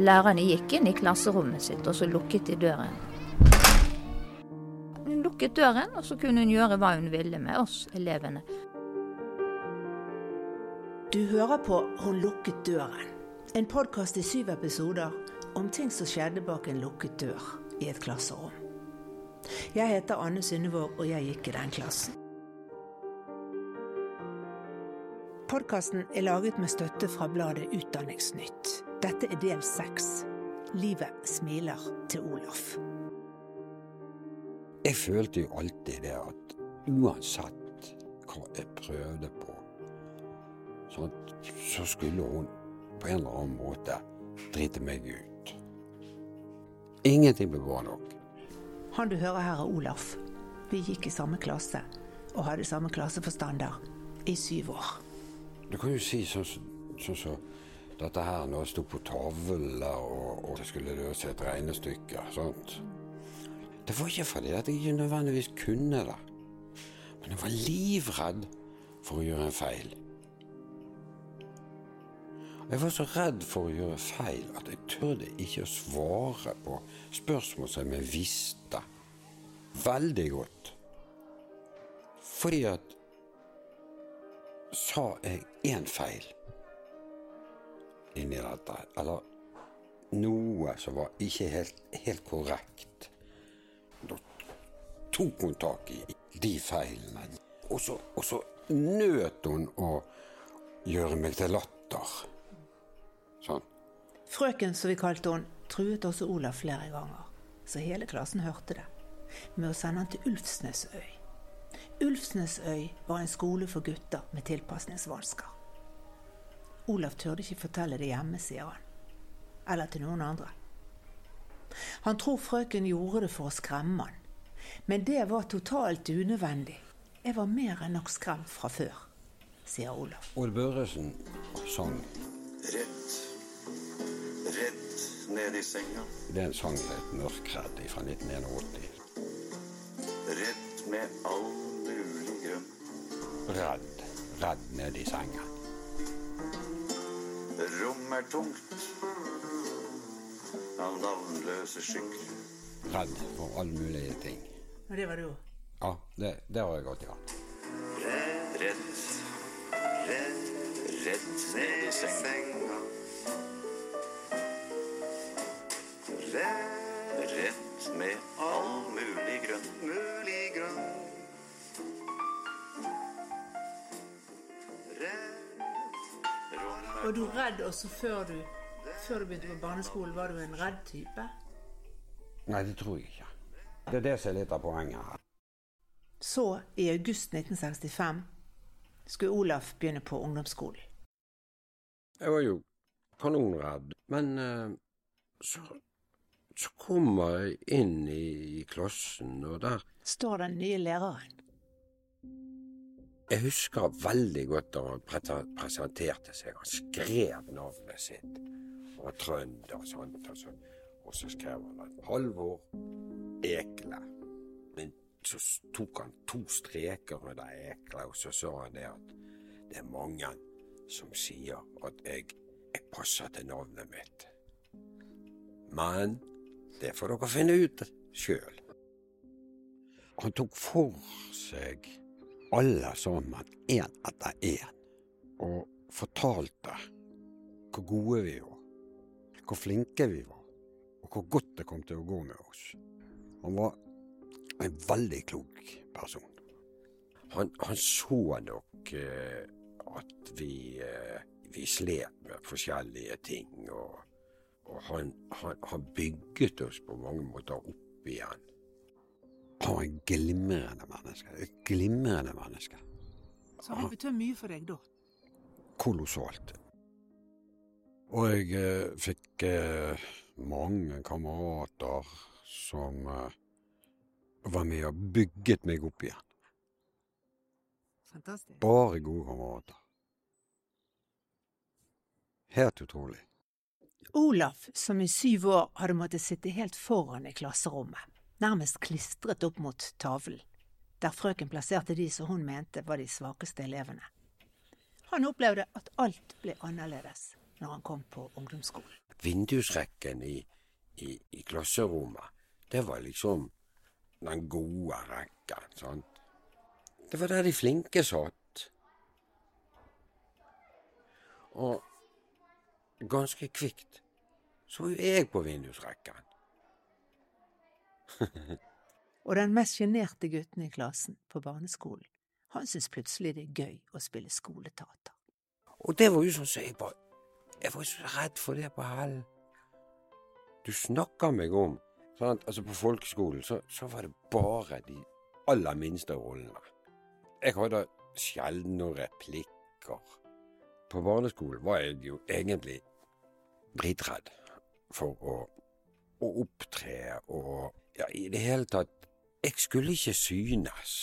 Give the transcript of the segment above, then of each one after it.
lærerne gikk inn i klasserommet sitt, og så lukket de døren. Hun lukket døren, og så kunne hun gjøre hva hun ville med oss elevene. Du hører på Hun lukket døren. En podkast i syv episoder om ting som skjedde bak en lukket dør i et klasserom. Jeg heter Anne Synnevåg, og jeg gikk i den klassen. Podkasten er laget med støtte fra bladet Utdanningsnytt. Dette er del seks. Livet smiler til Olaf. Jeg følte jo alltid det at uansett hva jeg prøvde på, sånn, så skulle hun på en eller annen måte drite meg ut. Ingenting ble bra nok. Han du hører her er Olaf. Vi gikk i samme klasse og hadde samme klasseforstander i syv år. Du kan jo si sånn som så, så, dette her nå sto på tavler, og, og det skulle løse et regnestykke. sant? Det var ikke fordi at jeg ikke nødvendigvis kunne det, men jeg var livredd for å gjøre en feil. Jeg var så redd for å gjøre feil at jeg tørde ikke å svare på spørsmål som jeg visste veldig godt. Fordi at sa jeg én feil inni dette, eller noe som var ikke helt, helt korrekt, da tok hun tak i de feilene. Og så, og så nøt hun å gjøre meg til latter. Sånn. Frøken, som vi kalte henne, truet også Olav flere ganger, så hele klassen hørte det, med å sende han til Ulfsnesøy. Ulfsnesøy var en skole for gutter med tilpasningsvansker. Olaf turde ikke fortelle det hjemme, sier han. Eller til noen andre. Han tror frøken gjorde det for å skremme han. Men det var totalt unødvendig. Jeg var mer enn nok skremt fra før, sier Olav. Odd Børresen sang Rett, rett ned i senga. Det er en sang som het 'Mørkredd' fra 1981. Rett med all mulig grunn. Redd. Redd ned i sengen. Rom er tungt av navnløse skygger. Redd for alle mulige ting. Og det var du òg. Ja, det, det har jeg alltid vært. Redd, redd, redd, redd ned i senga. Redd, redd med all mulig grunn. Var du redd også før du, før du begynte på barneskolen? Var du en redd type? Nei, det tror jeg ikke. Det er det som er litt av poenget her. Så, i august 1965, skulle Olaf begynne på ungdomsskolen. Jeg var jo kanonredd, men eh, så, så kommer jeg inn i, i klassen, og der Står den nye læreren. Jeg husker veldig godt da han presenterte seg. Han skrev navnet sitt. Han var trønder, sånt Og så, og så skrev han at Halvor Ekle. Men så tok han to streker under Ekle, og så sa han det at det er mange som sier at jeg, jeg passer til navnet mitt. Men det får dere finne ut sjøl. Han tok for seg alle sammen, én etter én, og fortalte hvor gode vi var, hvor flinke vi var, og hvor godt det kom til å gå med oss. Han var en veldig klok person. Han, han så nok eh, at vi, eh, vi slet med forskjellige ting, og, og han, han, han bygget oss på mange måter opp igjen. Var en glimrende menneske. Et glimrende menneske. Så han betød mye for deg da? Kolossalt. Og jeg eh, fikk eh, mange kamerater som eh, var med og bygget meg opp igjen. Fantastisk. Bare gode kamerater. Helt utrolig. Olaf, som i syv år hadde måttet sitte helt foran i klasserommet, nærmest klistret opp mot tavlen, der frøken plasserte de som hun mente var de svakeste elevene. Han opplevde at alt ble annerledes når han kom på ungdomsskolen. vindusrekken i, i, i klasserommet, det var liksom den gode rekken, sant. Det var der de flinke satt. Og ganske kvikt så jo jeg på vindusrekken. Og den mest sjenerte gutten i klassen på barneskolen, han syntes plutselig det er gøy å spille skoleteater. Og det var jo sånn som jeg bare Jeg var så redd for det på Hell. Du snakker meg om sant? Altså På folkeskolen så, så var det bare de aller minste rollene. Jeg hadde sjelden noen replikker. På barneskolen var jeg jo egentlig dritredd for å, å opptre og Ja, i det hele tatt Jeg skulle ikke synes.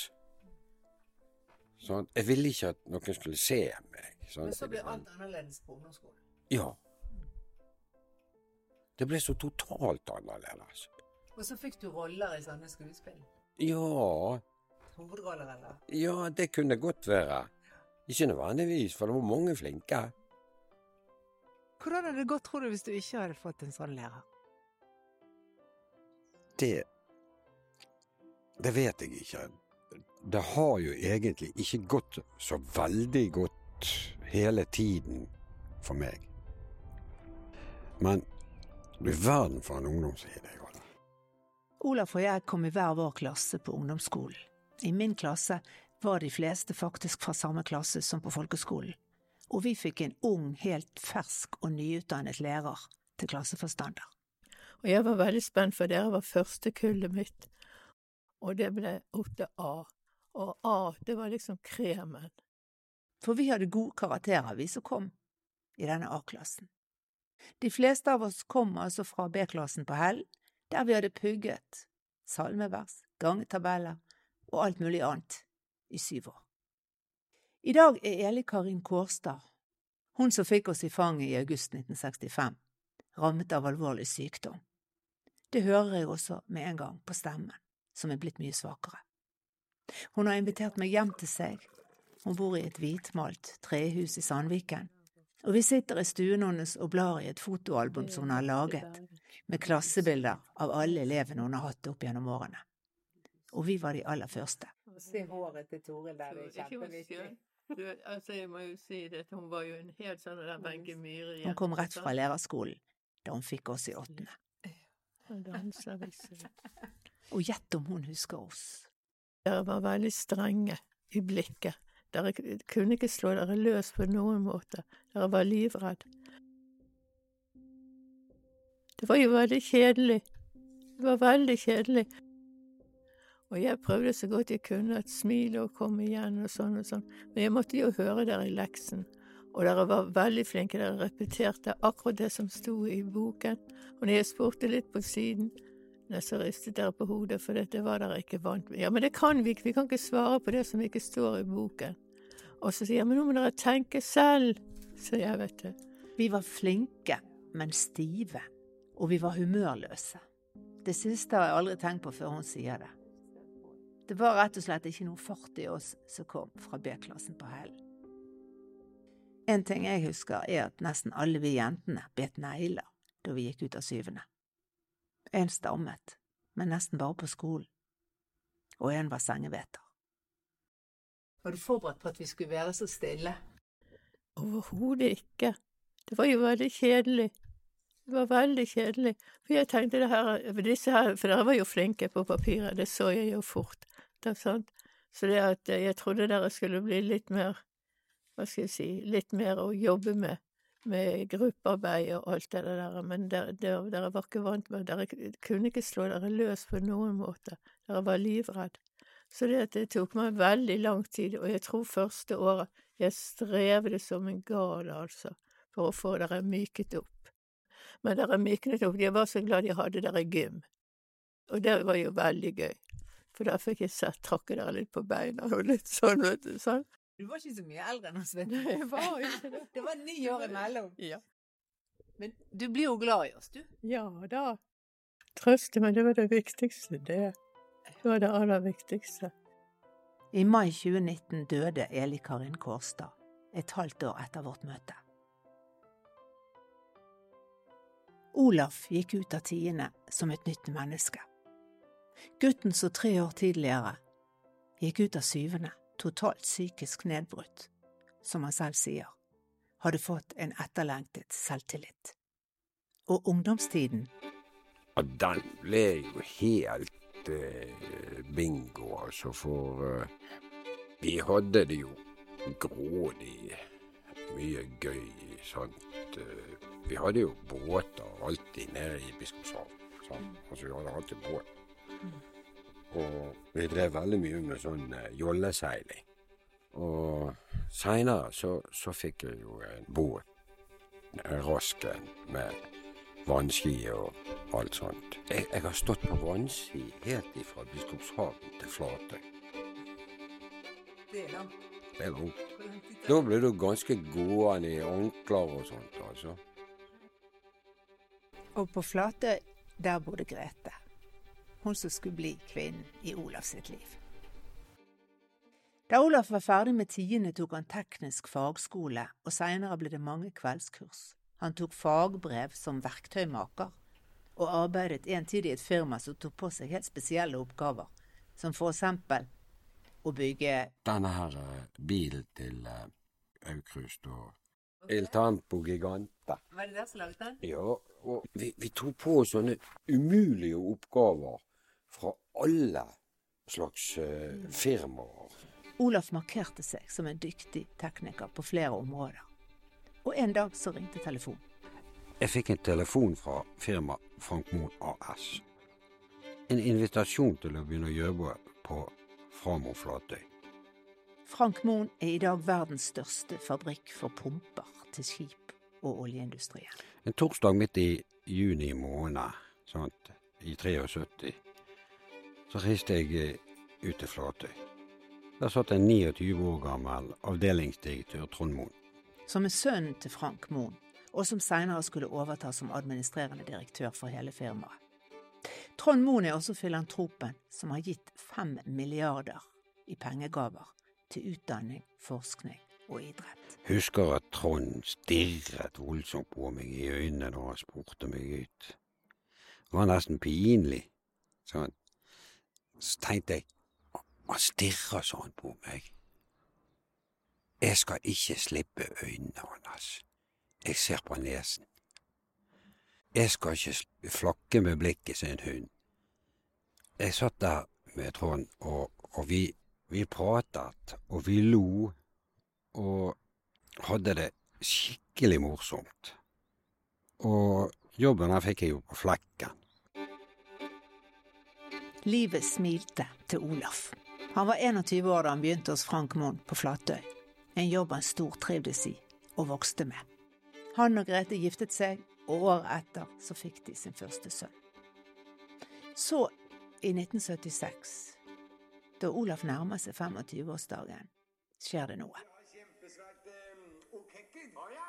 Sånn, jeg ville ikke at noen skulle se meg. Sånn, annerledes på ungdomsskolen. Ja. Det ble så totalt annerledes. Og så fikk du roller i sånne skuespill. Ja, Hovedroller, eller? ja, det kunne godt være. Ikke nødvendigvis, for det var mange flinke. Hvordan hadde det gått, tror du, hvis du ikke hadde fått en sånn lærer? Det Det vet jeg ikke. Det har jo egentlig ikke gått så veldig godt hele tiden for meg. Men du verden for en ungdomstid jeg hadde. Olaf og jeg kom i hver vår klasse på ungdomsskolen. I min klasse var de fleste faktisk fra samme klasse som på folkeskolen, og vi fikk en ung, helt fersk og nyutdannet lærer til klasseforstander. Og jeg var veldig spent, for dere var første kullet mitt. Og det ble 8A. Og A, det var liksom kremen. For vi hadde gode karakterer, vi som kom i denne A-klassen. De fleste av oss kom altså fra B-klassen på Hell, der vi hadde pugget salmevers, gangetabeller og alt mulig annet i syv år. I dag er Eli Karin Kårstad, hun som fikk oss i fanget i august 1965, rammet av alvorlig sykdom. Det hører jeg også med en gang på stemmen, som er blitt mye svakere. Hun har invitert meg hjem til seg. Hun bor i et hvitmalt trehus i Sandviken, og vi sitter i stuen hennes og blar i et fotoalbum som hun har laget, med klassebilder av alle elevene hun har hatt opp gjennom årene. Og vi var de aller første. Se håret til Toril der, det er kjempeviktig. Du, altså, jeg må jo si det, hun var jo en helt sånn der Wenche Myhre Hun kom rett fra lærerskolen da hun fikk oss i åttende. Og gjett om hun husker oss. Dere var veldig strenge i blikket. Dere kunne ikke slå dere løs på noen måte. Dere var livredd. Det var jo veldig kjedelig. Det var veldig kjedelig. Og jeg prøvde så godt jeg kunne å smile og komme igjen og sånn og sånn, men jeg måtte jo høre dere i leksen. Og dere var veldig flinke, dere repeterte akkurat det som sto i boken. Og når jeg spurte litt på siden, så ristet dere på hodet, for dette var dere ikke vant med. Ja, men det kan vi ikke, vi kan ikke svare på det som ikke står i boken. Og så sier jeg, men nå må dere tenke selv, så jeg, vet det. Vi var flinke, men stive. Og vi var humørløse. Det siste har jeg aldri tenkt på før hun sier det. Det var rett og slett ikke noe fart i oss som kom fra B-klassen på Hell. En ting jeg husker, er at nesten alle vi jentene bet negler da vi gikk ut av syvende. En stammet, men nesten bare på skolen. Og en var sengeveter. Var du forberedt på at vi skulle være så stille? Overhodet ikke. Det var jo veldig kjedelig. Det var veldig kjedelig. For jeg tenkte det her, disse her, for dere var jo flinke på papiret, det så jeg jo fort. Det er sant? Så det at jeg trodde dere skulle bli litt mer, hva skal jeg si, litt mer å jobbe med, med gruppearbeid og alt det der, men dere, dere, var ikke vant med Dere kunne ikke slå dere løs på noen måte. Dere var livredd. Så det, det tok meg veldig lang tid, og jeg tror første året jeg strevde som en gal, altså, for å få dere myket opp. Men dere myknet opp, jeg var så glad jeg hadde dere gym. Og det var jo veldig gøy, for da fikk jeg sett trakke dere litt på beina og litt sånn, vet du. sånn. Du var ikke så mye eldre enn oss, vet du. jeg var ikke det. Det var ni år imellom. Ja. Men du blir jo glad i oss, du. Ja da. Trøste meg, det var det viktigste, det. Det var det aller viktigste. I mai 2019 døde Eli Karin Kårstad, et halvt år etter vårt møte. Olaf gikk ut av tiende som et nytt menneske. Gutten som tre år tidligere gikk ut av syvende, totalt psykisk nedbrutt, som han selv sier, hadde fått en etterlengtet selvtillit. Og ungdomstiden ja, den ble jo helt eh, bingo, altså, for eh, vi hadde det jo grådig mye gøy. Sant? Eh, vi hadde jo båter alltid nede i Biskopshavn. Altså, vi hadde alltid båt. Og vi drev veldig mye med sånn eh, jolleseiling. Og seinere så, så fikk jeg jo en båt, en rask en, med vannski og alt sånt. Jeg, jeg har stått på vannski helt ifra Biskopshaven til Flatøy. Det er langt. Det er langt. Da ble du ganske gående i ankler og sånt, altså. Og på Flatøy, der bodde Grete. Hun som skulle bli kvinnen i Olaf sitt liv. Da Olaf var ferdig med tiende, tok han teknisk fagskole, og seinere ble det mange kveldskurs. Han tok fagbrev som verktøymaker, og arbeidet en tid i et firma som tok på seg helt spesielle oppgaver, som for eksempel å bygge Denne her eh, bilen til uh, Aukrust og Il Tampo Gigante. Var det dere som laget den? Ja, og vi, vi tok på oss sånne umulige oppgaver fra alle slags eh, firmaer. Olaf markerte seg som en dyktig tekniker på flere områder. Og en dag så ringte telefonen. Jeg fikk en telefon fra firma Frank Moen AS. En invitasjon til å begynne å jobbe på Framo Flatøy. Frank Moen er i dag verdens største fabrikk for pumper til skip og oljeindustrien. En torsdag midt i juni måned, sant, i 73, så reiste jeg eh, ut til Flatøy. Der satt en 29 år gammel avdelingsdirektør Trond Moen. Som er sønnen til Frank Moen, og som senere skulle overta som administrerende direktør for hele firmaet. Trond Moen er også filantropen som har gitt fem milliarder i pengegaver til utdanning, forskning og idrett. Husker at Trond stirret voldsomt på meg i øynene da han spurte meg ut. Det var nesten pinlig. Sånn. Så tenkte jeg, han stirrer sånn på meg. Jeg skal ikke slippe øynene hans. Jeg ser på nesen. Jeg skal ikke flakke med blikket som en hund. Jeg satt der med Trond, og, og vi, vi pratet, og vi lo, og hadde det skikkelig morsomt. Og jobben her fikk jeg jo på flekken. Livet smilte til Olaf. Han var 21 år da han begynte hos Frank Mohn på Flatøy. En jobb han stortrivdes i og vokste med. Han og Grete giftet seg, og året etter så fikk de sin første sønn. Så, i 1976, da Olaf nærmer seg 25-årsdagen, skjer det noe.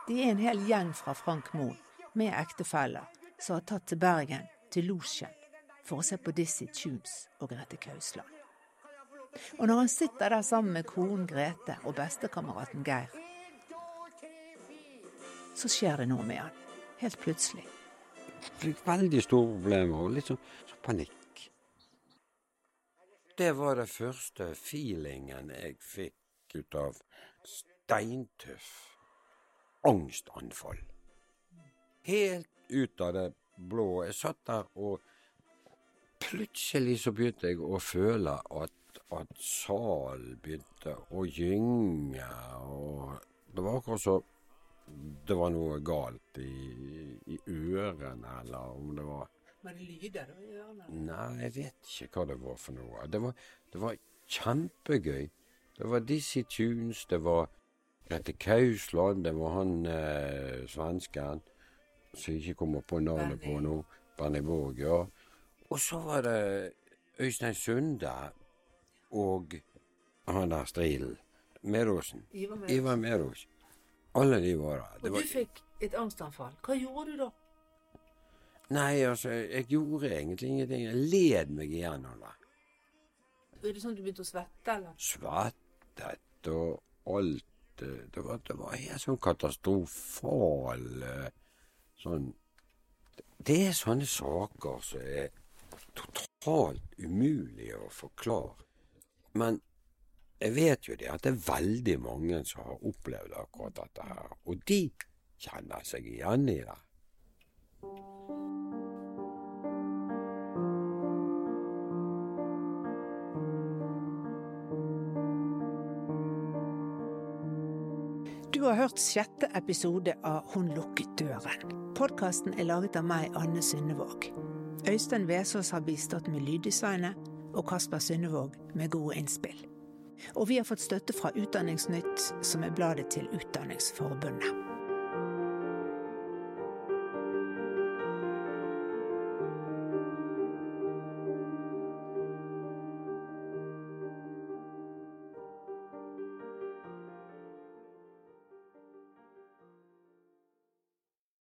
De er en hel gjeng fra Frank Moen med ektefeller som har tatt til Bergen, til Losjen, for å se på Dizzie Tunes og Grete Kausland. Og når han sitter der sammen med konen Grete og bestekameraten Geir, så skjer det noe med han. Helt plutselig. Fikk veldig store problemer og litt sånn, sånn panikk. Det var det første feelingen jeg fikk ut av steintøff angstanfall. Helt ut av det blå. Jeg satt der og plutselig så begynte jeg å føle at, at salen begynte å gynge, og det var akkurat som det var noe galt i, i ørene, eller om det var Var det lyder i ørene? Nei, jeg vet ikke hva det var for noe. Det var, det var kjempegøy. Det var Dizzie Tunes, det var Grete Kausland, det var han eh, svensken som ikke kommer på navnet på nå. Bernie Borg, ja. Og så var det Øystein Sunde og han der Strilen. Meråsen. Ivar Merås. Ivar Medås. Alle de. Det Og var, du fikk et angstanfall. Hva gjorde du da? nei, altså, jeg gjorde egentlig ingenting. Jeg led meg igjennom det. Er det sånn at du begynte å svette, eller? svettet og alt. eh, Det var, det var helt sånn katastrofal sånn Det er sånne saker som er totalt umulig å forklare. Men jeg vet jo det at det er veldig mange som har opplevd akkurat dette her, og de kjenner seg igjen i det. Du har hørt sjette episode av Hun lukket døren. Podkasten er laget av meg, Anne Synnevåg. Øystein Vesaas har bistått med lyddesignet, og Kasper Synnevåg med gode innspill. Og vi har fått støtte fra Utdanningsnytt, som er bladet til Utdanningsforbundet.